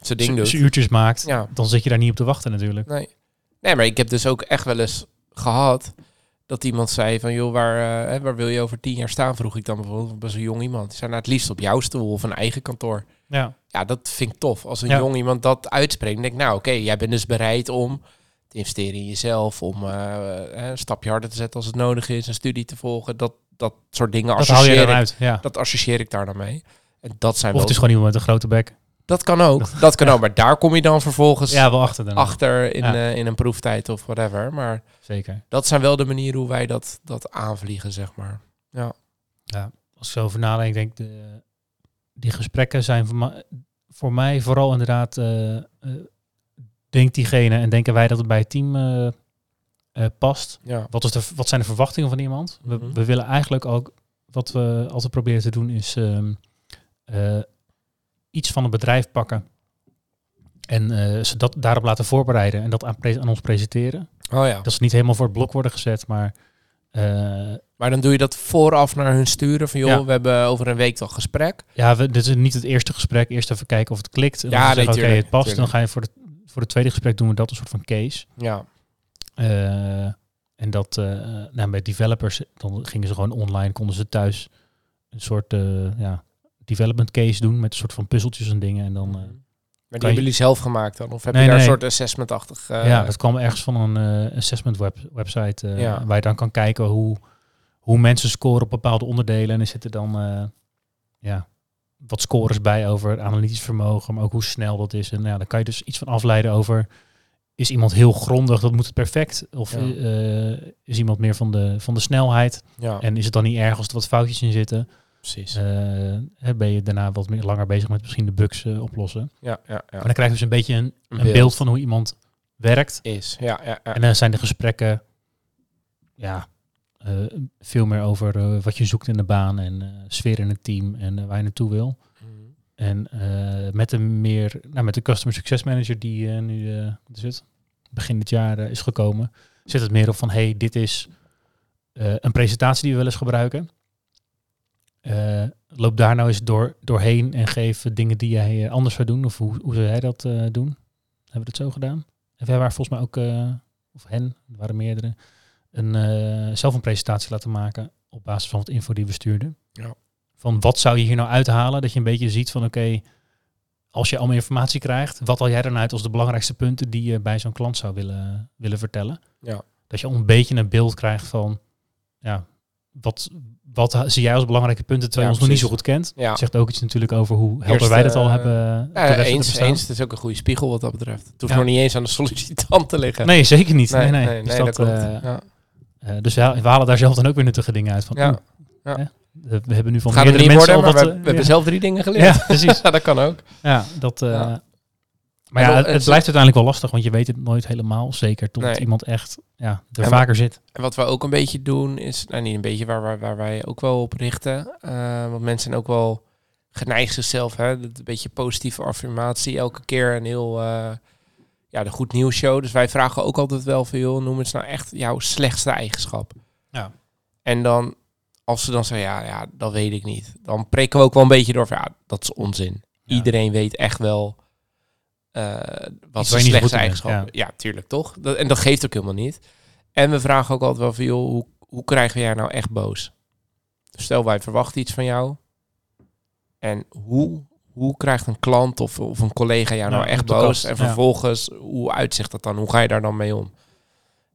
Speaker 2: Zijn ding doet.
Speaker 1: zijn uurtjes maakt,
Speaker 2: Ja.
Speaker 1: dan zit je daar niet op te wachten natuurlijk.
Speaker 2: Nee. nee, maar ik heb dus ook echt wel eens gehad dat iemand zei van, joh, waar, eh, waar wil je over tien jaar staan? Vroeg ik dan bijvoorbeeld bij zo'n jong iemand. Die zei, nou, het liefst op jouw stoel of een eigen kantoor.
Speaker 1: Ja,
Speaker 2: Ja, dat vind ik tof. Als een
Speaker 1: Ja.
Speaker 2: jong iemand dat uitspreekt, denk ik, nou, oké, jij bent dus bereid om te investeren in jezelf, om eh, een stapje harder te zetten als het nodig is, een studie te volgen. Dat, dat soort dingen
Speaker 1: dat haal je
Speaker 2: associeer ik,
Speaker 1: eruit. Ja.
Speaker 2: dat associeer ik daar dan mee. En dat zijn
Speaker 1: Of het is gewoon iemand met een grote bek.
Speaker 2: Dat kan ook. Dat kan ook. Maar daar kom je dan vervolgens
Speaker 1: Ja, wel achter dan.
Speaker 2: achter in,
Speaker 1: Ja.
Speaker 2: eh, in een proeftijd of whatever. Maar
Speaker 1: Zeker.
Speaker 2: dat zijn wel de manieren hoe wij dat, dat aanvliegen, zeg maar.
Speaker 1: Als ik zo over nadenk, denk de, die gesprekken zijn voor mij, voor mij vooral inderdaad, eh, eh, denkt diegene en denken wij dat het bij het team eh, eh, past.
Speaker 2: Ja.
Speaker 1: Wat, is de, wat zijn de verwachtingen van iemand? We,
Speaker 2: Mhm.
Speaker 1: we willen eigenlijk ook, wat we altijd proberen te doen, is ehm, eh, iets van het bedrijf pakken. En ze dat daarop laten voorbereiden en dat aan, aan ons presenteren.
Speaker 2: Oh ja.
Speaker 1: Dat ze niet helemaal voor het blok worden gezet, maar
Speaker 2: Maar dan doe je dat vooraf naar hun sturen van, joh,
Speaker 1: Ja.
Speaker 2: we hebben over een week toch gesprek.
Speaker 1: Ja, we, dit is niet het eerste gesprek. Eerst even kijken of het klikt. En
Speaker 2: Ja,
Speaker 1: dan
Speaker 2: nee,
Speaker 1: zeggen, oké, het past.
Speaker 2: tuurlijk.
Speaker 1: Dan ga je voor, de, voor het tweede gesprek doen we dat een soort van case.
Speaker 2: Ja.
Speaker 1: Eh, en dat eh, nou, bij developers, dan gingen ze gewoon online, konden ze thuis een soort eh, ja, development case doen met een soort van puzzeltjes en dingen. En dan, eh,
Speaker 2: Maar die
Speaker 1: je-
Speaker 2: hebben jullie zelf gemaakt dan? Of heb
Speaker 1: Nee,
Speaker 2: je daar
Speaker 1: nee.
Speaker 2: een soort assessment-achtig...
Speaker 1: ja, dat kwam ergens van een assessment web, website
Speaker 2: Ja.
Speaker 1: waar je dan kan kijken hoe, hoe mensen scoren op bepaalde onderdelen. En er zitten dan ja, wat scores bij over het analytisch vermogen, maar ook hoe snel dat is. En ja, dan kan je dus iets van afleiden over, is iemand heel grondig, dat moet het perfect? Of
Speaker 2: Ja.
Speaker 1: eh, is iemand meer van de, van de snelheid?
Speaker 2: ja,
Speaker 1: En is het dan niet erg als er wat foutjes in zitten?
Speaker 2: precies.
Speaker 1: Hè, ben je daarna wat meer langer bezig met misschien de bugs eh, oplossen?
Speaker 2: ja, ja, ja.
Speaker 1: Maar dan krijg je dus een beetje een, een
Speaker 2: beeld.
Speaker 1: beeld. van hoe iemand werkt.
Speaker 2: Is, ja, ja, ja.
Speaker 1: En dan zijn de gesprekken ja, veel meer over eh, wat je zoekt in de baan en eh, sfeer in het team en eh, waar je naartoe wil.
Speaker 2: Mhm.
Speaker 1: En eh, met een meer, nou, met de customer success manager die eh, nu, eh, het, begin dit jaar eh, is gekomen, zit het meer op van, hey, dit is eh, een presentatie die we wel eens gebruiken. Eh, loop daar nou eens door, doorheen en geef dingen die jij eh, anders zou doen. Of hoe, hoe zou jij dat eh, doen? Hebben we dat zo gedaan? En we hebben volgens mij ook, eh, of hen, er waren meerdere, een, eh, zelf een presentatie laten maken op basis van wat info die we stuurden.
Speaker 2: Ja.
Speaker 1: Van wat zou je hier nou uithalen? Dat je een beetje ziet van oké, als je allemaal informatie krijgt, wat haal jij dan uit als de belangrijkste punten die je bij zo'n klant zou willen, willen vertellen?
Speaker 2: Ja.
Speaker 1: Dat je al een beetje een beeld krijgt van, ja, wat, wat zie jij als belangrijke punten terwijl
Speaker 2: Ja,
Speaker 1: je ons nog niet zo goed kent?
Speaker 2: Ja.
Speaker 1: Zegt ook iets natuurlijk over hoe helder wij dat al
Speaker 2: eh,
Speaker 1: hebben.
Speaker 2: Ja, eens, eens. Het is ook een goede spiegel wat dat betreft. Het hoeft nog niet eens aan de sollicitant te liggen.
Speaker 1: Nee, zeker niet. Nee, nee. Dus,
Speaker 2: dat,
Speaker 1: dat,
Speaker 2: klopt.
Speaker 1: Eh, dus we, we halen daar zelf dan ook weer nuttige dingen uit. Van,
Speaker 2: Ja. Ja.
Speaker 1: we hebben nu van
Speaker 2: er
Speaker 1: meerdere mensen
Speaker 2: worden,
Speaker 1: al
Speaker 2: maar
Speaker 1: wat...
Speaker 2: we, we
Speaker 1: eh,
Speaker 2: hebben zelf drie dingen geleerd.
Speaker 1: Ja, precies.
Speaker 2: Dat kan ook.
Speaker 1: Ja, dat... eh. Maar ja, het, blijft uiteindelijk wel lastig, want je weet het nooit helemaal zeker tot
Speaker 2: Nee.
Speaker 1: iemand echt ja, er
Speaker 2: En
Speaker 1: vaker zit.
Speaker 2: En wat we ook een beetje doen is, nou niet een beetje, waar, waar, waar wij ook wel op richten. want mensen zijn ook wel geneigd zichzelf, hè, een beetje positieve affirmatie. Elke keer een heel, ja, de goed nieuws show. Dus wij vragen ook altijd wel veel, noem eens nou echt jouw slechtste eigenschap.
Speaker 1: Ja.
Speaker 2: En dan, als ze dan zeggen, ja, ja, dat weet ik niet. Dan prikken we ook wel een beetje door van, ja, dat is onzin.
Speaker 1: Ja.
Speaker 2: Iedereen weet echt wel eh, wat zijn slechtste
Speaker 1: bent,
Speaker 2: eigenschappen. Ja. tuurlijk, toch? Dat, en dat geeft ook helemaal niet. En we vragen ook altijd wel van, joh, hoe, hoe krijgen we jij nou echt boos? Dus stel, wij verwachten iets van jou. En hoe, hoe krijgt een klant of, of een collega jou nou echt boos? En vervolgens, hoe uitzicht dat dan? Hoe ga je daar dan mee om?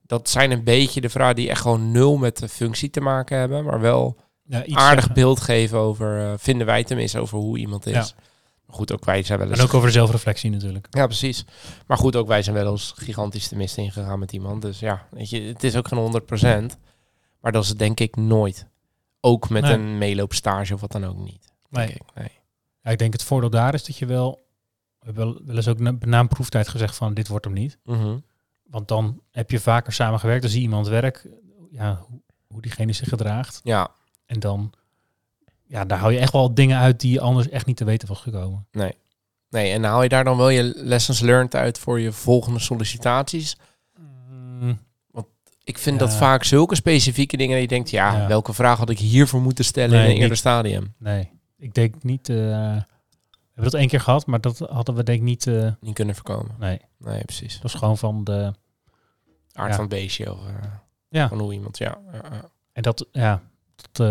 Speaker 2: Dat zijn een beetje de vragen die echt gewoon nul met de functie te maken hebben. Maar wel
Speaker 1: Ja, iets
Speaker 2: aardig
Speaker 1: zeggen.
Speaker 2: beeld geven over, eh, vinden wij tenminste, over hoe iemand is.
Speaker 1: Ja.
Speaker 2: Maar goed, ook wij zijn wel eens...
Speaker 1: En ook over de zelfreflectie natuurlijk.
Speaker 2: Ja, precies. Maar goed, ook wij zijn wel eens gigantisch de mist ingegaan met iemand. Dus ja, weet je, het is ook geen 100%. Maar dat is denk ik nooit. Ook met
Speaker 1: Nee.
Speaker 2: een meeloopstage of wat dan ook niet.
Speaker 1: Nee.
Speaker 2: ik. Nee.
Speaker 1: Ja, ik denk het voordeel daar is dat je wel... We hebben wel, eens ook na, na een proeftijd gezegd van dit wordt hem niet.
Speaker 2: Mhm.
Speaker 1: Want dan heb je vaker samen gewerkt. Dan zie je iemand werk. Ja, hoe, hoe diegene zich gedraagt.
Speaker 2: Ja,
Speaker 1: En dan... Ja, daar haal je echt wel dingen uit die je anders echt niet te weten was gekomen.
Speaker 2: nee. Nee, en haal je daar dan wel je lessons learned uit voor je volgende sollicitaties?
Speaker 1: Mm,
Speaker 2: Ik vind
Speaker 1: Ja.
Speaker 2: dat vaak zulke specifieke dingen dat je denkt, ja,
Speaker 1: Ja.
Speaker 2: welke vraag had ik hiervoor moeten stellen
Speaker 1: Nee,
Speaker 2: in een eerder stadium?
Speaker 1: Nee, ik denk niet. eh, We hebben dat één keer gehad, maar dat hadden we denk ik niet... eh,
Speaker 2: Niet kunnen voorkomen.
Speaker 1: nee,
Speaker 2: Nee, precies.
Speaker 1: dat was gewoon van de...
Speaker 2: Aard
Speaker 1: Ja.
Speaker 2: van het beestje. Of, eh,
Speaker 1: Ja.
Speaker 2: Van hoe iemand, ja.
Speaker 1: En dat, ja, dat,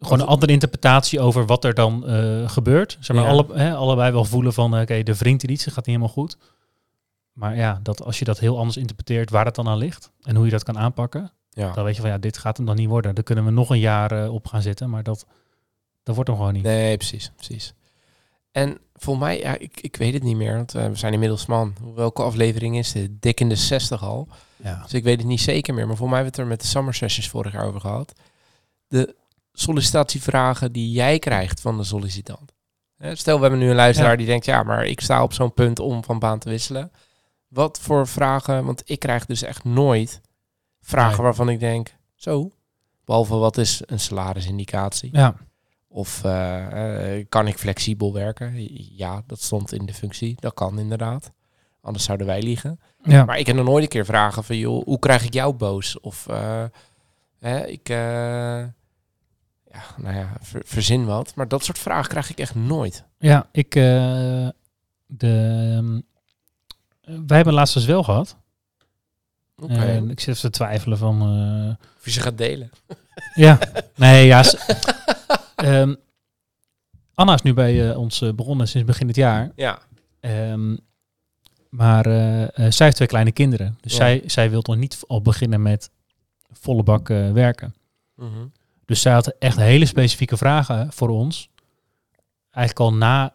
Speaker 1: gewoon een andere interpretatie over wat er dan gebeurt. Zeg maar,
Speaker 2: Ja.
Speaker 1: alle, hè, allebei wel voelen van, oké, de vriend iets, het gaat niet helemaal goed. Maar ja, dat als je dat heel anders interpreteert, waar het dan aan ligt en hoe je dat kan aanpakken,
Speaker 2: ja.
Speaker 1: dan weet je van, ja, dit gaat hem dan niet worden. Daar kunnen we nog een jaar op gaan zitten, maar dat, dat wordt hem gewoon niet.
Speaker 2: Nee, precies, precies. En volgens mij, ja, ik, ik weet het niet meer, want eh, we zijn inmiddels man. Welke aflevering is dit? Dik in de 60 al.
Speaker 1: Ja.
Speaker 2: Dus ik weet het niet zeker meer. Maar voor mij hebben we het er met de summer sessions vorig jaar over gehad. De sollicitatievragen die jij krijgt van de sollicitant. Stel, we hebben nu een luisteraar
Speaker 1: Ja.
Speaker 2: die denkt, ja, maar ik sta op zo'n punt om van baan te wisselen. Wat voor vragen, want ik krijg dus echt nooit vragen
Speaker 1: Nee.
Speaker 2: waarvan ik denk, zo. Behalve wat is een salarisindicatie?
Speaker 1: Ja,
Speaker 2: Of eh, eh, kan ik flexibel werken? Ja, dat stond in de functie. Dat kan inderdaad. Anders zouden wij liegen.
Speaker 1: ja.
Speaker 2: Maar ik heb nog nooit een keer vragen van, joh, hoe krijg ik jou boos? Of, eh, hè, ik, ja, nou ja, ver- verzin wat. Maar dat soort vragen krijg ik echt nooit.
Speaker 1: ja ik, de, ehm, wij hebben laatst dus wel gehad. Ik zit te twijfelen van,
Speaker 2: Of je ze gaat delen.
Speaker 1: Ja, nee, ja. Ehm, Anna is nu bij eh, ons eh, begonnen sinds begin dit jaar.
Speaker 2: Ja.
Speaker 1: Ehm, maar eh, zij heeft twee kleine kinderen. Dus
Speaker 2: Ja.
Speaker 1: zij, zij wil nog niet al beginnen met volle bak werken.
Speaker 2: Mhm.
Speaker 1: Dus zij had echt hele specifieke vragen voor ons. Eigenlijk al na,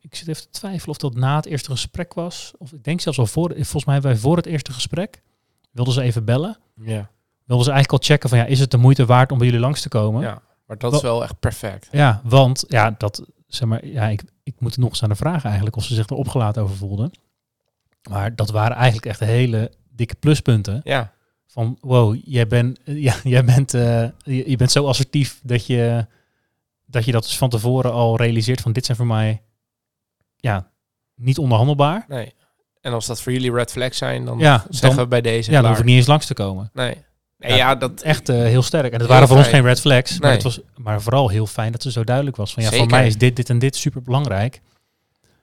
Speaker 1: ik zit even te twijfelen of dat na het eerste gesprek was. Of ik denk zelfs al voor, volgens mij hebben wij voor het eerste gesprek, wilden ze even bellen.
Speaker 2: Ja.
Speaker 1: Wilden ze eigenlijk al checken van ja, is het de moeite waard om bij jullie langs te komen?
Speaker 2: ja. Maar dat is wel echt perfect.
Speaker 1: Ja, want ja, dat zeg maar, ja, ik, ik moet nog eens aan de vragen eigenlijk of ze zich er opgelaten over voelden. Maar dat waren eigenlijk echt hele dikke pluspunten.
Speaker 2: Ja.
Speaker 1: Van wow, jij, bent ja, jij bent, eh, je, je bent zo assertief dat je, dat je dat dus van tevoren al realiseert van dit zijn voor mij ja, niet onderhandelbaar.
Speaker 2: Nee. En als dat voor jullie red flags zijn, dan
Speaker 1: Ja,
Speaker 2: zeggen
Speaker 1: dan,
Speaker 2: we bij deze
Speaker 1: ja, dan hoef ik niet eens langs te komen.
Speaker 2: Nee.
Speaker 1: Ja,
Speaker 2: ja, dat...
Speaker 1: Echt eh, heel sterk. En het waren voor ons geen red flags, maar, het was, maar vooral heel fijn dat ze zo duidelijk was. Van ja, voor mij is dit, dit en dit super belangrijk.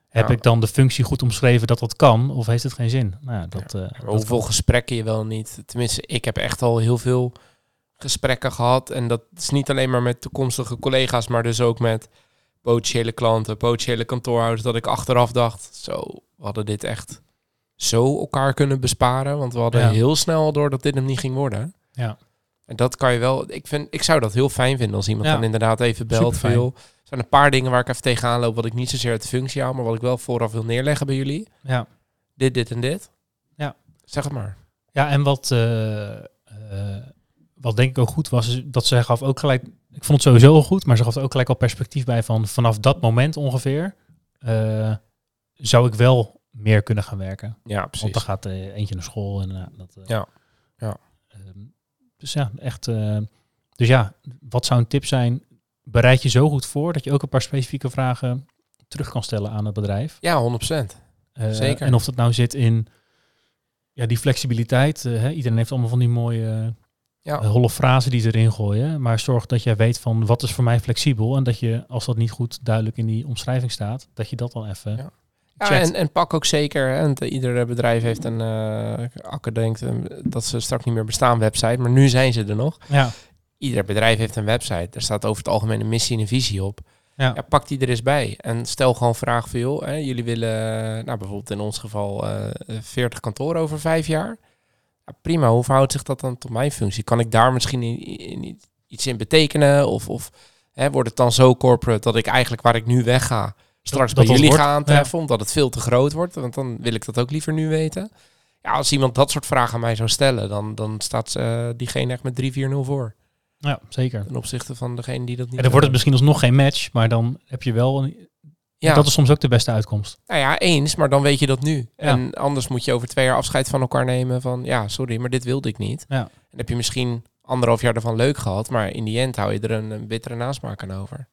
Speaker 1: Heb
Speaker 2: Ja.
Speaker 1: ik dan de functie goed omschreven dat dat kan, of heeft het geen zin? Nou ja, dat, eh,
Speaker 2: hoeveel gesprekken je wel niet. Tenminste, ik heb echt al heel veel gesprekken gehad. En dat is niet alleen maar met toekomstige collega's, maar dus ook met potentiële klanten, potentiële kantoorhouders. Dat ik achteraf dacht, zo, we hadden dit echt zo elkaar kunnen besparen. Want we hadden
Speaker 1: Ja.
Speaker 2: heel snel door dat dit hem niet ging worden.
Speaker 1: Ja.
Speaker 2: En dat kan je wel. Ik, vind, ik zou dat heel fijn vinden als iemand
Speaker 1: Ja.
Speaker 2: dan inderdaad even belt. Veel. Er zijn een paar dingen waar ik even tegenaan loop. Wat ik niet zozeer uit de functie haal, maar wat ik wel vooraf wil neerleggen bij jullie.
Speaker 1: Ja.
Speaker 2: Dit, dit en dit.
Speaker 1: Ja.
Speaker 2: Zeg het maar.
Speaker 1: ja, en wat, eh, eh, wat denk ik ook goed was, is dat ze gaf ook gelijk, ik vond het sowieso al goed, maar ze gaf ook gelijk al perspectief bij van vanaf dat moment ongeveer, eh, zou ik wel meer kunnen gaan werken.
Speaker 2: Ja, precies.
Speaker 1: Want dan gaat eentje naar school en dat.
Speaker 2: Ja, ja.
Speaker 1: Dus ja, echt. eh, dus ja, wat zou een tip zijn? Bereid je zo goed voor dat je ook een paar specifieke vragen terug kan stellen aan het bedrijf.
Speaker 2: Ja, 100%.
Speaker 1: Eh,
Speaker 2: Zeker.
Speaker 1: En of dat nou zit in ja, die flexibiliteit. eh, hè, iedereen heeft allemaal van die mooie
Speaker 2: Ja.
Speaker 1: holle frasen die ze erin gooien. Maar zorg dat jij weet van wat is voor mij flexibel. En dat je, als dat niet goed duidelijk in die omschrijving staat, dat je dat dan even.
Speaker 2: Ja. Ja,
Speaker 1: checkt.
Speaker 2: en, en pak ook zeker, hè, want ieder bedrijf heeft een, uh, Akker denkt eh, dat ze straks niet meer bestaan website, maar nu zijn ze er nog.
Speaker 1: Ja,
Speaker 2: Ieder bedrijf heeft een website, daar staat over het algemeen een missie en een visie op.
Speaker 1: ja.
Speaker 2: Ja, pak die er eens bij en stel gewoon vraag van, joh, hè, jullie willen, nou bijvoorbeeld in ons geval, eh 40 kantoren over vijf jaar. Ja, prima, hoe verhoudt zich dat dan tot mijn functie? Kan ik daar misschien in, in, iets in betekenen? Of, of hè, wordt het dan zo corporate dat ik eigenlijk waar ik nu wegga, straks
Speaker 1: dat
Speaker 2: bij jullie
Speaker 1: wordt,
Speaker 2: ga aantreffen, omdat het veel te groot wordt? Want dan wil ik dat ook liever nu weten. Ja, als iemand dat soort vragen aan mij zou stellen, dan, dan staat uh, diegene echt met 3-4-0 voor.
Speaker 1: ja, zeker.
Speaker 2: Ten opzichte van degene die dat niet...
Speaker 1: En dan wordt het misschien alsnog geen match, maar dan heb je wel... Een,
Speaker 2: ja.
Speaker 1: Dat is soms ook de beste uitkomst.
Speaker 2: Nou ja, eens, maar dan weet je dat nu.
Speaker 1: Ja.
Speaker 2: En anders moet je over twee jaar afscheid van elkaar nemen van... Ja, sorry, maar dit wilde ik niet.
Speaker 1: Ja.
Speaker 2: En heb je misschien anderhalf jaar ervan leuk gehad, maar in die end hou je er een, een bittere nasmaak aan over.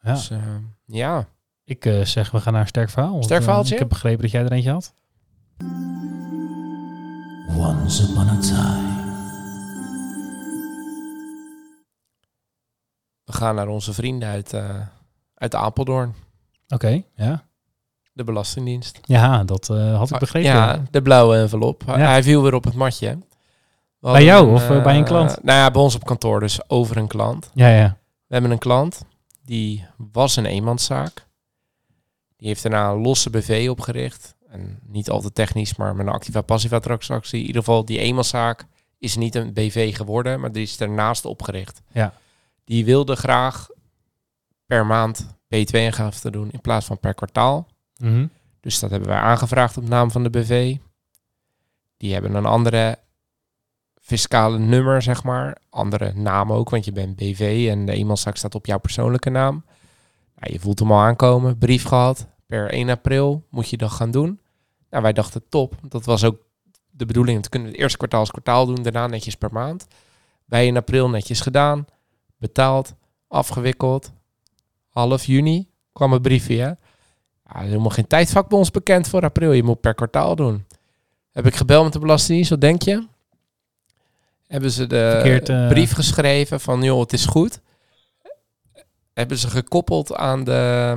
Speaker 1: Ja.
Speaker 2: Dus uh, ja.
Speaker 1: Ik uh, zeg, we gaan naar een sterk verhaal.
Speaker 2: Sterk verhaaltje?
Speaker 1: Uh, ik heb begrepen dat jij er eentje had.
Speaker 4: Once upon a time.
Speaker 2: We gaan naar onze vrienden uit, uh, Uit Apeldoorn,
Speaker 1: Oké, ja.
Speaker 2: de Belastingdienst.
Speaker 1: Ja, dat eh, had ik begrepen.
Speaker 2: Ja, de blauwe envelop. Hij-
Speaker 1: Ja.
Speaker 2: Hij viel weer op het matje.
Speaker 1: Bij jou
Speaker 2: een,
Speaker 1: of, eh, bij een
Speaker 2: eh,
Speaker 1: klant?
Speaker 2: Nou ja, bij ons op kantoor, dus over een klant.
Speaker 1: ja. ja.
Speaker 2: We hebben een klant, die was een eenmanszaak. Die heeft daarna een losse BV opgericht. En niet al te technisch, maar met een activa-passiva transactie. In ieder geval, die eenmanszaak is niet een BV geworden, maar die is daarnaast opgericht.
Speaker 1: Ja.
Speaker 2: Die wilde graag per maand B2-ingifte doen in plaats van per kwartaal.
Speaker 1: Mhm.
Speaker 2: Dus dat hebben wij aangevraagd op naam van de BV. Die hebben een andere fiscale nummer, zeg maar. Andere naam ook, want je bent BV en de eenmanszaak staat op jouw persoonlijke naam. Nou, je voelt hem al aankomen. Brief gehad. Per 1 april moet je dat gaan doen. Nou, wij dachten top. Dat was ook de bedoeling. Dat kunnen we het eerste kwartaal als kwartaal doen. Daarna netjes per maand. Wij in april netjes gedaan. Betaald. Afgewikkeld. Half juni kwam het briefje. hè. Ja, er is helemaal geen tijdvak bij ons bekend voor april. Je moet per kwartaal doen. Heb ik gebeld met de Belastingdienst, wat denk je? Hebben ze de
Speaker 1: Verkeerd, eh,
Speaker 2: brief geschreven van, joh, het is goed. Hebben ze gekoppeld aan de,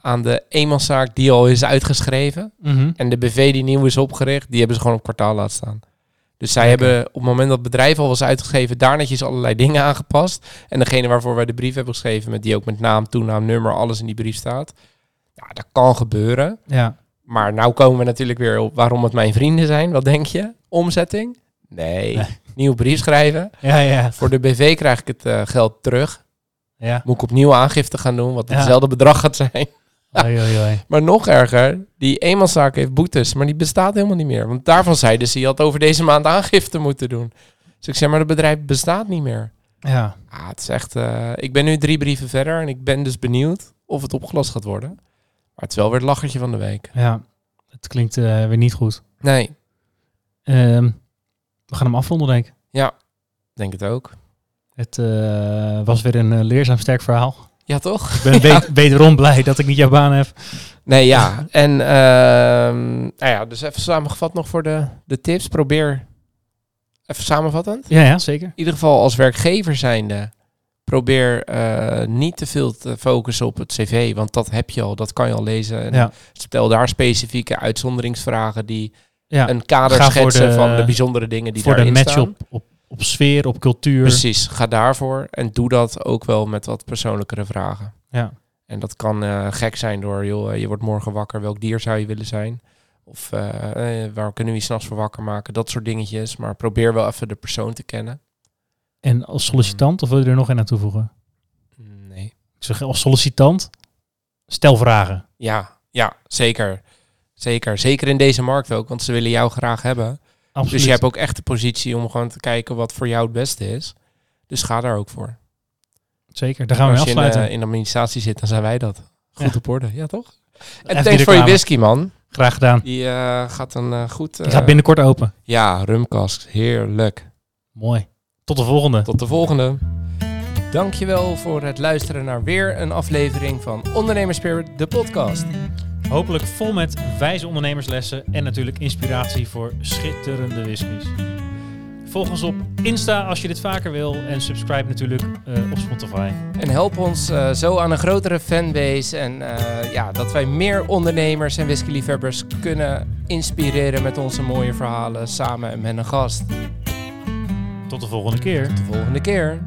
Speaker 2: aan de eenmanszaak die al is uitgeschreven.
Speaker 1: Mhm.
Speaker 2: En de BV die nieuw is opgericht, die hebben ze gewoon op kwartaal laten staan. Dus zij hebben op het moment dat het bedrijf al was uitgeschreven, daar netjes allerlei dingen aangepast. En degene waarvoor wij de brief hebben geschreven, met die ook met naam, toenaam, nummer, alles in die brief staat. Ja, dat kan gebeuren.
Speaker 1: Ja.
Speaker 2: Maar nou komen we natuurlijk weer op waarom het mijn vrienden zijn. Wat denk je? Omzetting? Nee.
Speaker 1: Nee.
Speaker 2: Nieuw brief schrijven.
Speaker 1: Ja, ja.
Speaker 2: Voor de BV krijg ik het eh, geld terug.
Speaker 1: Ja.
Speaker 2: Moet ik opnieuw aangifte gaan doen, wat hetzelfde bedrag gaat zijn.
Speaker 1: Oei, oei, oei.
Speaker 2: Maar nog erger, die eenmanszaak heeft boetes, maar die bestaat helemaal niet meer. Want daarvan zeiden ze, je had over deze maand aangifte moeten doen. Dus ik zeg, maar het bedrijf bestaat niet meer.
Speaker 1: Ja.
Speaker 2: Ah, het is echt, eh, ik ben nu drie brieven verder en ik ben dus benieuwd of het opgelost gaat worden. Maar het is wel weer het lachertje van de week.
Speaker 1: Ja. Het klinkt eh, weer niet goed.
Speaker 2: Nee,
Speaker 1: Ehm, we gaan hem afronden, denk ik.
Speaker 2: denk het ook.
Speaker 1: Het eh, was weer een leerzaam sterk verhaal.
Speaker 2: Ja, toch?
Speaker 1: Ik ben we- wederom blij dat ik niet jouw baan heb.
Speaker 2: Nee, ja. En ehm, nou ja, dus even samengevat nog voor de, de tips. Probeer, even samenvattend.
Speaker 1: Ja, ja, zeker.
Speaker 2: In ieder geval als werkgever zijnde, probeer eh, niet te veel te focussen op het cv, want dat heb je al, dat kan je al lezen. En
Speaker 1: Ja.
Speaker 2: Stel daar specifieke uitzonderingsvragen die
Speaker 1: Ja.
Speaker 2: een kader
Speaker 1: Ga
Speaker 2: schetsen
Speaker 1: de-
Speaker 2: van de bijzondere dingen die
Speaker 1: voor de
Speaker 2: daarin
Speaker 1: match
Speaker 2: staan.
Speaker 1: op, op, op sfeer, op cultuur.
Speaker 2: Precies, ga daarvoor en doe dat ook wel met wat persoonlijkere vragen.
Speaker 1: Ja.
Speaker 2: En dat kan eh, gek zijn door, joh, eh, je wordt morgen wakker, welk dier zou je willen zijn? Of eh, eh, waar kunnen we je s'nachts voor wakker maken? Dat soort dingetjes. Maar probeer wel even de persoon te kennen.
Speaker 1: En als sollicitant, of wil je er nog een aan toevoegen?
Speaker 2: Nee.
Speaker 1: Ik zeg als sollicitant, stel vragen.
Speaker 2: Ja, ja, zeker. Zeker. Zeker in deze markt ook, want ze willen jou graag hebben.
Speaker 1: Absoluut.
Speaker 2: Dus je hebt ook echt de positie om gewoon te kijken wat voor jou het beste is. Dus ga daar ook voor.
Speaker 1: Zeker, daar gaan we
Speaker 2: Als je in,
Speaker 1: afsluiten.
Speaker 2: eh, in de administratie zit, dan zijn wij dat. Goed
Speaker 1: Ja.
Speaker 2: op orde. Ja, toch? En
Speaker 1: Even
Speaker 2: thanks voor je whisky, man.
Speaker 1: Graag gedaan.
Speaker 2: Die eh, gaat een eh, goed...
Speaker 1: Die gaat binnenkort open.
Speaker 2: Ja, rumkast. Heerlijk.
Speaker 1: Mooi. Tot de volgende.
Speaker 2: Tot de volgende. Dankjewel voor het luisteren naar weer een aflevering van Ondernemerspirit, de podcast.
Speaker 1: Hopelijk vol met wijze ondernemerslessen en natuurlijk inspiratie voor schitterende whiskies. Volg ons op Insta als je dit vaker wil en subscribe natuurlijk eh, op Spotify.
Speaker 2: En help ons eh, zo aan een grotere fanbase. En eh, ja, dat wij meer ondernemers en whiskyliefhebbers kunnen inspireren met onze mooie verhalen samen met een gast.
Speaker 1: Tot de volgende keer.
Speaker 2: Tot de volgende keer.